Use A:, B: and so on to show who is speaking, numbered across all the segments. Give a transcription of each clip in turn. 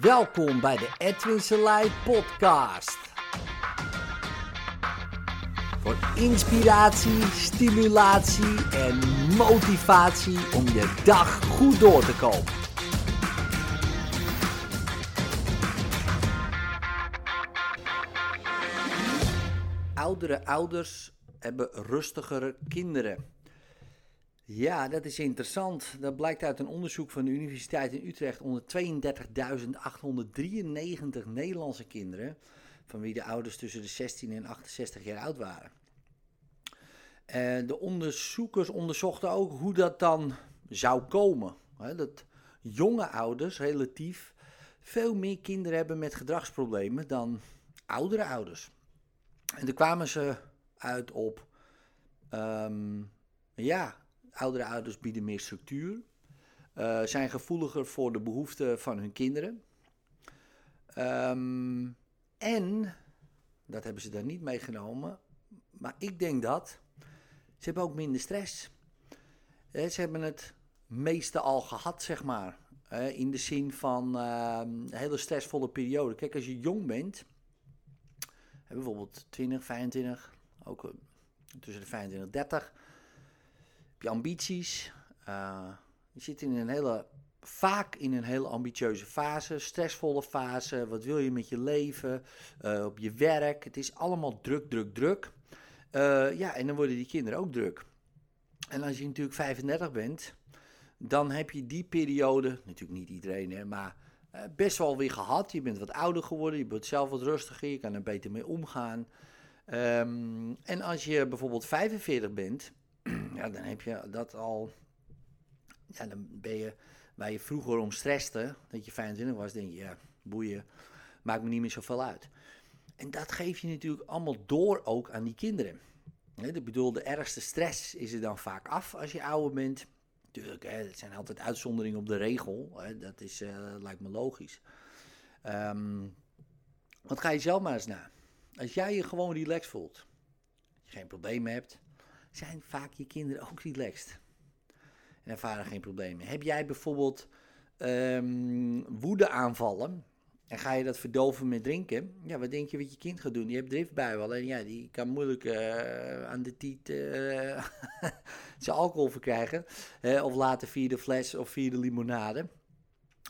A: Welkom bij de Edwin Selei podcast. Voor inspiratie, stimulatie en motivatie om je dag goed door te komen. Oudere ouders hebben rustigere kinderen. Ja, dat is interessant. Dat blijkt uit een onderzoek van de Universiteit in Utrecht onder 32.893 Nederlandse kinderen, van wie de ouders tussen de 16 en 68 jaar oud waren. En de onderzoekers onderzochten ook hoe dat dan zou komen. dat jonge ouders relatief veel meer kinderen hebben met gedragsproblemen dan oudere ouders. En toen kwamen ze uit op, ehm, ja, oudere ouders bieden meer structuur, uh, zijn gevoeliger voor de behoeften van hun kinderen. Ehm, en, dat hebben ze daar niet meegenomen, maar ik denk dat ze hebben ook minder stress. ze hebben het meeste al gehad, zeg maar. in de zin van een hele stressvolle periode. Kijk, als je jong bent, bijvoorbeeld 20, 25, ook eh, tussen de 25 en 30, heb je ambities. Uh, je zit in een hele, vaak in een hele ambitieuze fase, stressvolle fase. Wat wil je met je leven, uh, op je werk? Het is allemaal druk, druk, druk. Uh, ja, en dan worden die kinderen ook druk. En als je natuurlijk 35 bent, dan heb je die periode, natuurlijk niet iedereen, hè, maar best wel weer gehad. Je bent wat ouder geworden, je bent zelf wat rustiger, je kan er beter mee omgaan. Um, en als je bijvoorbeeld 45 bent, ja, dan heb je dat al. Ja, dan ben je waar je vroeger om stresste, dat je 25 was, denk je, ja, boeien, maakt me niet meer zoveel uit. En dat geef je natuurlijk allemaal door ook aan die kinderen. Ik bedoel, de ergste stress is er dan vaak af als je ouder bent. Tuurlijk, hè, het zijn altijd uitzonderingen op de regel. Dat is, uh, lijkt me logisch. Um, wat ga je zelf maar eens na? Als jij je gewoon relaxed voelt, je geen problemen hebt, zijn vaak je kinderen ook relaxed. En ervaren geen problemen. Heb jij bijvoorbeeld um, woedeaanvallen en ga je dat verdoven met drinken? Ja, wat denk je wat je kind gaat doen? Die heeft driftbuien en ja, die kan moeilijk uh, aan de tiet uh, zijn alcohol verkrijgen. Of later via de fles of via de limonade.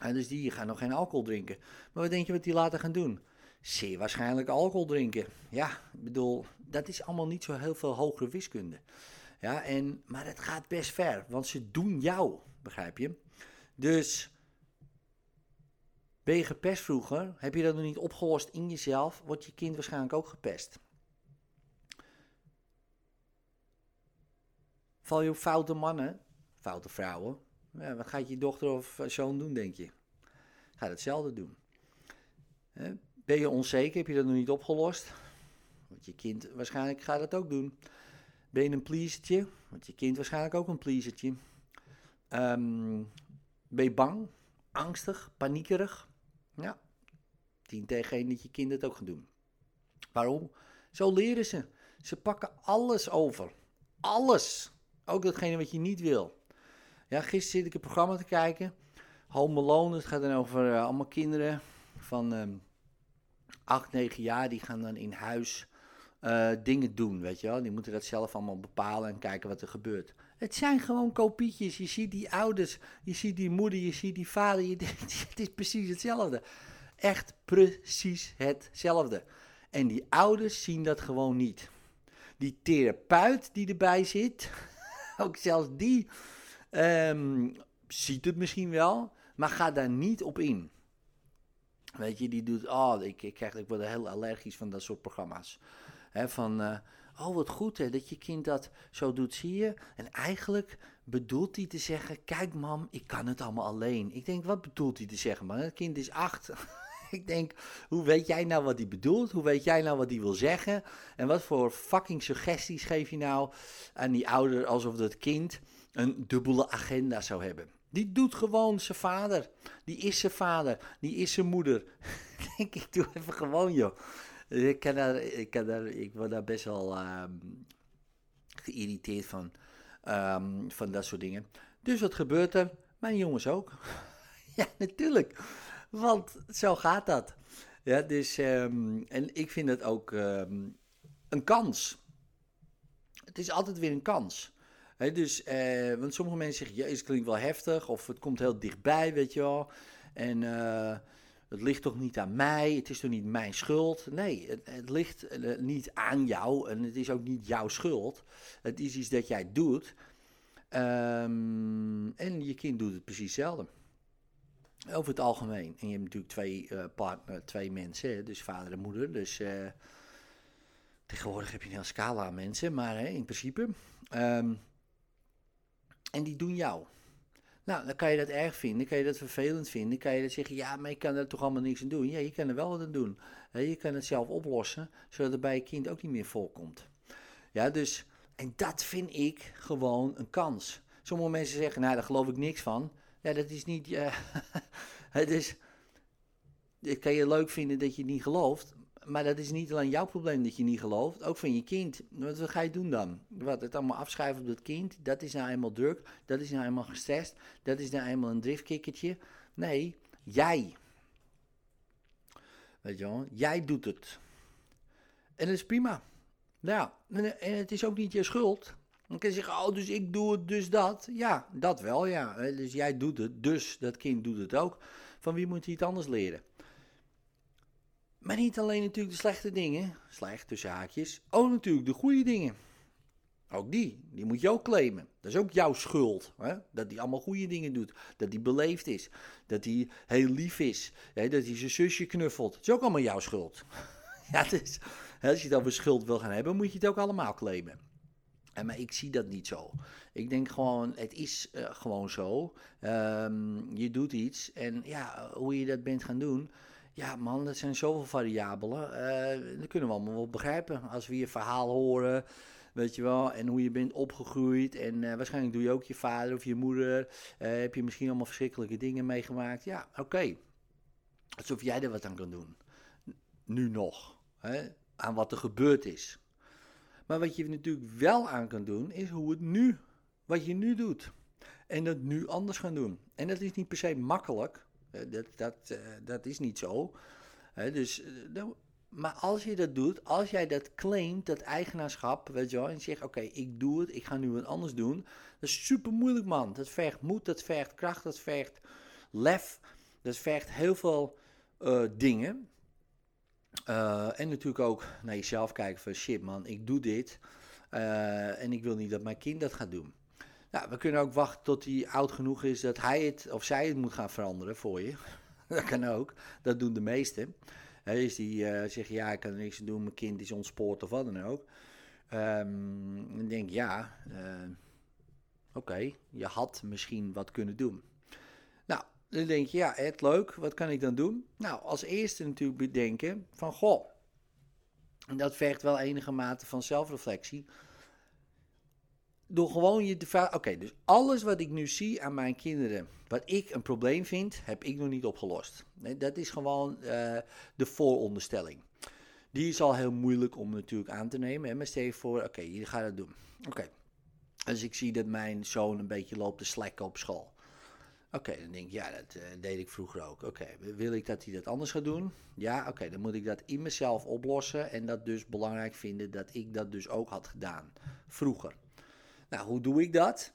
A: En dus die gaan nog geen alcohol drinken. Maar wat denk je wat die later gaan doen? Zeer waarschijnlijk alcohol drinken. Ja, ik bedoel, dat is allemaal niet zo heel veel hogere wiskunde. Ja, en, maar het gaat best ver, want ze doen jou, begrijp je? Dus ben je gepest vroeger? Heb je dat nog niet opgelost in jezelf? Wordt je kind waarschijnlijk ook gepest. Val je op foute mannen, foute vrouwen? Ja, wat gaat je dochter of zoon doen, denk je? Gaat hetzelfde doen. Ben je onzeker? Heb je dat nog niet opgelost? Want je kind waarschijnlijk gaat het ook doen. Ben je een pleasertje? Want je kind waarschijnlijk ook een pleasertje. Um, ben je bang? Angstig? Paniekerig? Ja, 10 tegen 1 dat je kind het ook gaan doen. Waarom? Zo leren ze. Ze pakken alles over. Alles. Ook datgene wat je niet wil. Ja, gisteren zit ik een programma te kijken. Home Alone. Het gaat dan over uh, allemaal kinderen van um, 8, 9 jaar. Die gaan dan in huis uh, dingen doen, weet je wel. Die moeten dat zelf allemaal bepalen en kijken wat er gebeurt. Het zijn gewoon kopietjes. Je ziet die ouders, je ziet die moeder, je ziet die vader. Je het is precies hetzelfde. Echt precies hetzelfde. En die ouders zien dat gewoon niet. Die therapeut die erbij zit, ook zelfs die um, ziet het misschien wel, maar gaat daar niet op in. Weet je, die doet, oh, ik, ik, krijg, ik word heel allergisch van dat soort programma's. Van, uh, oh wat goed hè, dat je kind dat zo doet, zie je. En eigenlijk bedoelt hij te zeggen, kijk mam, ik kan het allemaal alleen. Ik denk, wat bedoelt hij te zeggen man? Het kind is acht. ik denk, hoe weet jij nou wat hij bedoelt? Hoe weet jij nou wat hij wil zeggen? En wat voor fucking suggesties geef je nou aan die ouder alsof dat kind een dubbele agenda zou hebben? Die doet gewoon zijn vader. Die is zijn vader. Die is zijn moeder. denk ik, doe even gewoon joh. Ik, kan daar, ik, kan daar, ik word daar best wel um, geïrriteerd van, um, van dat soort dingen. Dus wat gebeurt er? Mijn jongens ook. ja, natuurlijk. Want zo gaat dat. Ja, dus, ehm, en ik vind het ook ehm, een kans. Het is altijd weer een kans. dus, eh, want sommige mensen zeggen, het klinkt wel heftig, of het komt heel dichtbij, weet je wel. En uh, het ligt toch niet aan mij, het is toch niet mijn schuld. Nee, het, het ligt uh, niet aan jou en het is ook niet jouw schuld. Het is iets dat jij doet. Um, en je kind doet het precies hetzelfde. Over het algemeen. En je hebt natuurlijk twee, uh, partner, twee mensen, dus vader en moeder. Dus uh, tegenwoordig heb je een hele scala aan mensen, maar hè, in principe. Um, en die doen jou. Nou, dan kan je dat erg vinden, kan je dat vervelend vinden, kan je dat zeggen, ja, maar ik kan er toch allemaal niks aan doen. Ja, je kan er wel wat aan doen. Je kan het zelf oplossen, zodat het bij je kind ook niet meer voorkomt. Ja, dus, en dat vind ik gewoon een kans. Sommige mensen zeggen, nou, daar geloof ik niks van. Ja, dat is niet, uh, het is, het kan je leuk vinden dat je het niet gelooft, maar dat is niet alleen jouw probleem dat je niet gelooft, ook van je kind. Wat, ga je doen dan? Wat, het allemaal afschrijven op dat kind, dat is nou eenmaal druk, dat is nou eenmaal gestrest, dat is nou eenmaal een driftkikkertje. Nee, jij. Weet je wel, jij doet het. En dat is prima. Nou, en het is ook niet je schuld. Dan kan je zeggen, oh, dus ik doe het, dus dat. Ja, dat wel, ja. Dus jij doet het, dus dat kind doet het ook. Van wie moet hij het anders leren? Maar niet alleen natuurlijk de slechte dingen, slecht tussen haakjes, ook natuurlijk de goede dingen. Ook die, die moet je ook claimen. Dat is ook jouw schuld. Hè? Dat hij allemaal goede dingen doet. Dat hij beleefd is. Dat hij heel lief is. Hè? Dat hij zijn zusje knuffelt. Dat is ook allemaal jouw schuld. ja, dus, als je het over schuld wil gaan hebben, moet je het ook allemaal claimen. En, maar ik zie dat niet zo. Ik denk gewoon, het is uh, gewoon zo. Um, je doet iets en ja, hoe je dat bent gaan doen, ja, man, dat zijn zoveel variabelen. Uh, dat kunnen we allemaal wel begrijpen. Als we je verhaal horen, weet je wel, en hoe je bent opgegroeid. En waarschijnlijk doe je ook je vader of je moeder. Heb je misschien allemaal verschrikkelijke dingen meegemaakt. Ja, oké. Alsof jij er wat aan kan doen. Nu nog. Hè? Aan wat er gebeurd is. Maar wat je natuurlijk wel aan kan doen, is hoe het nu, wat je nu doet. En dat nu anders gaan doen. En dat is niet per se makkelijk. Eh, dat, dat, uh, dat is niet zo. dus, uh, maar als je dat doet, als jij dat claimt, dat eigenaarschap, weet je wel, en zegt: Oké, ik doe het, ik ga nu wat anders doen. Dat is super moeilijk, man. Dat vergt moed, dat vergt kracht, dat vergt lef, dat vergt heel veel dingen. En natuurlijk ook naar jezelf kijken: van shit, man, ik doe dit. en ik wil niet dat mijn kind dat gaat doen. Nou, we kunnen ook wachten tot hij oud genoeg is dat hij het of zij het moet gaan veranderen voor je. dat kan ook. Dat doen de meesten. Is die uh, zeggen, ja, ik kan er niks aan doen, mijn kind is ontspoord of wat dan ook. Um, dan denk ik, ja, oké, je had misschien wat kunnen doen. Dan denk je, ja, het leuk, wat kan ik dan doen? Nou, als eerste natuurlijk bedenken van, goh, dat vergt wel enige mate van zelfreflectie door gewoon je te vragen. Oké, dus alles wat ik nu zie aan mijn kinderen, wat ik een probleem vind, heb ik nog niet opgelost. Dat is gewoon uh, de vooronderstelling. Die is al heel moeilijk om natuurlijk aan te nemen. Hè? Maar stel je voor, oké, okay, je gaat het doen. Oké, okay. dus ik zie dat mijn zoon een beetje loopt te slekken op school. Oké, dan denk ik, ja, dat uh, deed ik vroeger ook. Oké, wil ik dat hij dat anders gaat doen? Ja, oké, dan moet ik dat in mezelf oplossen. En dat dus belangrijk vinden dat ik dat dus ook had gedaan. Vroeger. Nou, hoe doe ik dat?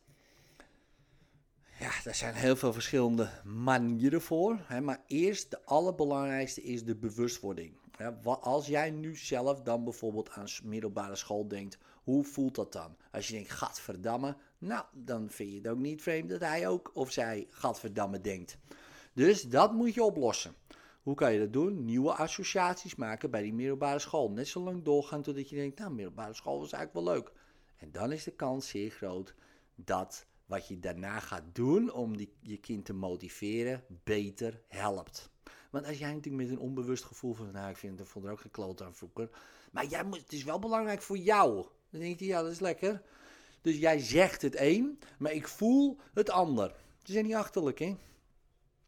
A: Ja, er zijn heel veel verschillende manieren voor. Hè, maar eerst, de allerbelangrijkste is de bewustwording. Als jij nu zelf dan bijvoorbeeld aan middelbare school denkt, hoe voelt dat dan? Als je denkt, gadverdamme, nou, dan vind je het ook niet vreemd dat hij ook of zij gadverdamme denkt. Dus dat moet je oplossen. Hoe kan je dat doen? Nieuwe associaties maken bij die middelbare school. Net zo lang doorgaan totdat je denkt, nou, middelbare school was eigenlijk wel leuk. En dan is de kans zeer groot dat wat je daarna gaat doen om die, je kind te motiveren, beter helpt. Want als jij natuurlijk met een onbewust gevoel van, nou, ik vind het vond er ook geen kloot aan vroeger. Maar jij moet, het is wel belangrijk voor jou. Dan denk je, ja, dat is lekker. Dus jij zegt het een, maar ik voel het ander. Ze zijn niet achterlijk, hè?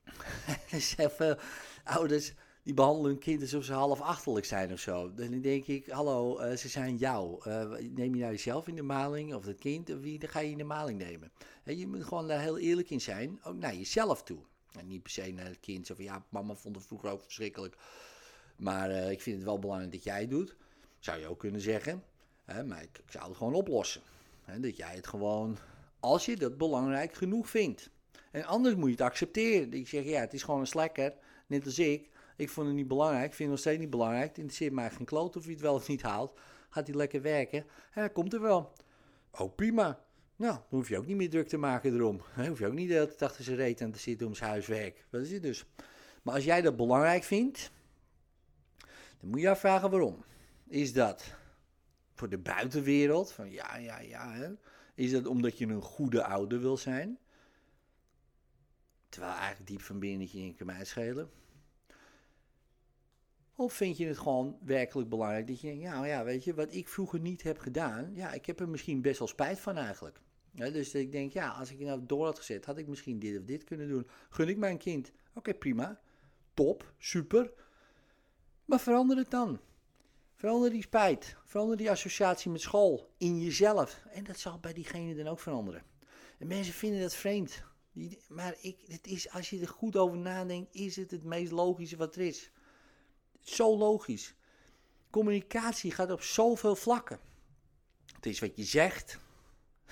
A: er zijn ouders die behandelen hun kind alsof ze half achterlijk zijn of zo. Dan denk ik, hallo, uh, ze zijn jou. Uh, neem je nou jezelf in de maling of het kind, of wie ga je in de maling nemen? En je moet gewoon daar heel eerlijk in zijn, ook naar jezelf toe. En niet per se naar het kind. Zo van ja, mama vond het vroeger ook verschrikkelijk. Maar eh, ik vind het wel belangrijk dat jij het doet. Zou je ook kunnen zeggen. Hè, maar ik, zou het gewoon oplossen. Hè, dat jij het gewoon, als je dat belangrijk genoeg vindt. En anders moet je het accepteren. Ik zeg ja, het is gewoon een slekker. Net als ik. Ik vond het niet belangrijk. Ik vind het nog steeds niet belangrijk. Het interesseert mij geen kloot of je het wel of niet haalt. Gaat hij lekker werken. En komt er wel. Oh, prima. Nou, dan hoef je ook niet meer druk te maken erom. Dan hoef je ook niet de hele zijn reet aan te zitten om zijn huiswerk. Dat is het dus. Maar als jij dat belangrijk vindt, dan moet je afvragen waarom. Is dat voor de buitenwereld? Van ja, ja, ja. Hè? Is dat omdat je een goede ouder wil zijn? Terwijl eigenlijk diep van binnen je in kan mij schelen. Of vind je het gewoon werkelijk belangrijk dat je denkt, ja, ja, weet je, wat ik vroeger niet heb gedaan, ja, ik heb er misschien best wel spijt van eigenlijk. Dus ik denk, ja, als ik nou door had gezet, had ik misschien dit of dit kunnen doen. Gun ik mijn kind. Oké, prima. Top, super. Maar verander het dan. Verander die spijt. Verander die associatie met school in jezelf. En dat zal bij diegene dan ook veranderen. En mensen vinden dat vreemd. Maar ik, het is, als je er goed over nadenkt, is het het meest logische wat er is. Zo logisch. Communicatie gaat op zoveel vlakken. Het is wat je zegt.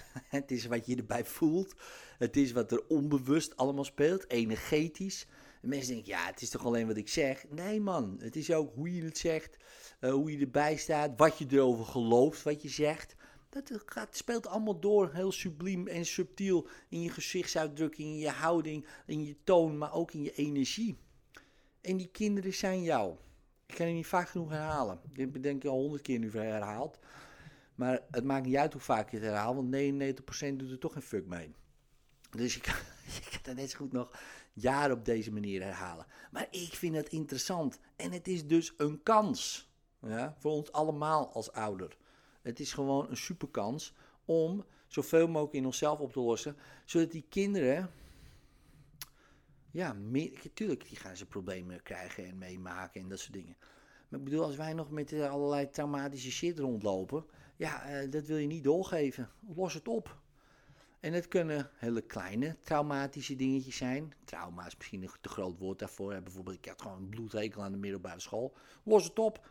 A: Het is wat je erbij voelt. Het is wat er onbewust allemaal speelt, energetisch. En mensen denken, ja, het is toch alleen wat ik zeg? Nee, man. Het is ook hoe je het zegt, uh, hoe je erbij staat, wat je erover gelooft, wat je zegt. Dat gaat, speelt allemaal door, heel subliem en subtiel in je gezichtsuitdrukking, in je houding, in je toon, maar ook in je energie. En die kinderen zijn jou. Ik kan het niet vaak genoeg herhalen. Ik heb het denk ik al honderd keer nu herhaald. Maar het maakt niet uit hoe vaak je het herhaalt, want 99% doet er toch geen fuck mee. Dus je kan, kan dat net zo goed nog jaren op deze manier herhalen. Maar ik vind het interessant. En het is dus een kans. Ja, voor ons allemaal als ouder. Het is gewoon een superkans om zoveel mogelijk in onszelf op te lossen. Zodat die kinderen. Ja, natuurlijk, die gaan ze problemen krijgen en meemaken en dat soort dingen. Maar ik bedoel, als wij nog met uh, allerlei traumatische shit rondlopen. Ja, uh, dat wil je niet doorgeven. Los het op. En het kunnen hele kleine traumatische dingetjes zijn. Trauma is misschien een te groot woord daarvoor. Bijvoorbeeld, ik had gewoon een bloedhekel aan de middelbare school. Los het op.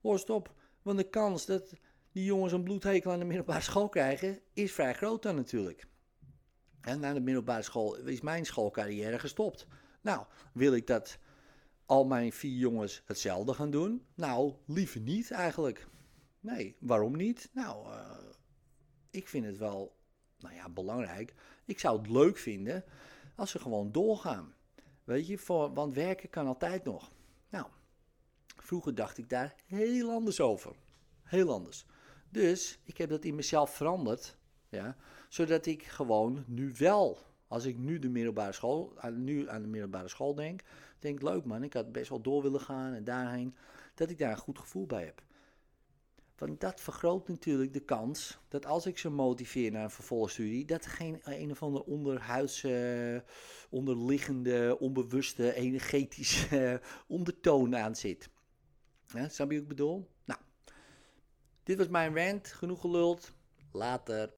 A: Los het op. Want de kans dat die jongens een bloedhekel aan de middelbare school krijgen, is vrij groot dan natuurlijk. En na de middelbare school is mijn schoolcarrière gestopt. Nou, wil ik dat al mijn vier jongens hetzelfde gaan doen? Nou, liever niet eigenlijk. Nee, waarom niet? Nou, uh, ik vind het wel, nou ja, belangrijk. Ik zou het leuk vinden als ze gewoon doorgaan. Weet je, voor, want werken kan altijd nog. Nou, vroeger dacht ik daar heel anders over. Heel anders. Dus ik heb dat in mezelf veranderd. Ja, zodat ik gewoon nu wel, als ik nu de middelbare school, nu aan de middelbare school denk, denk leuk man, ik had best wel door willen gaan en daarheen, dat ik daar een goed gevoel bij heb. Want dat vergroot natuurlijk de kans dat als ik ze motiveer naar een vervolgstudie, dat er geen een of andere onderhuidse, onderliggende, onbewuste, energetische ondertoon aan zit. Ja, snap je wat ik bedoel? Nou, dit was mijn rant. Genoeg geluld. Later.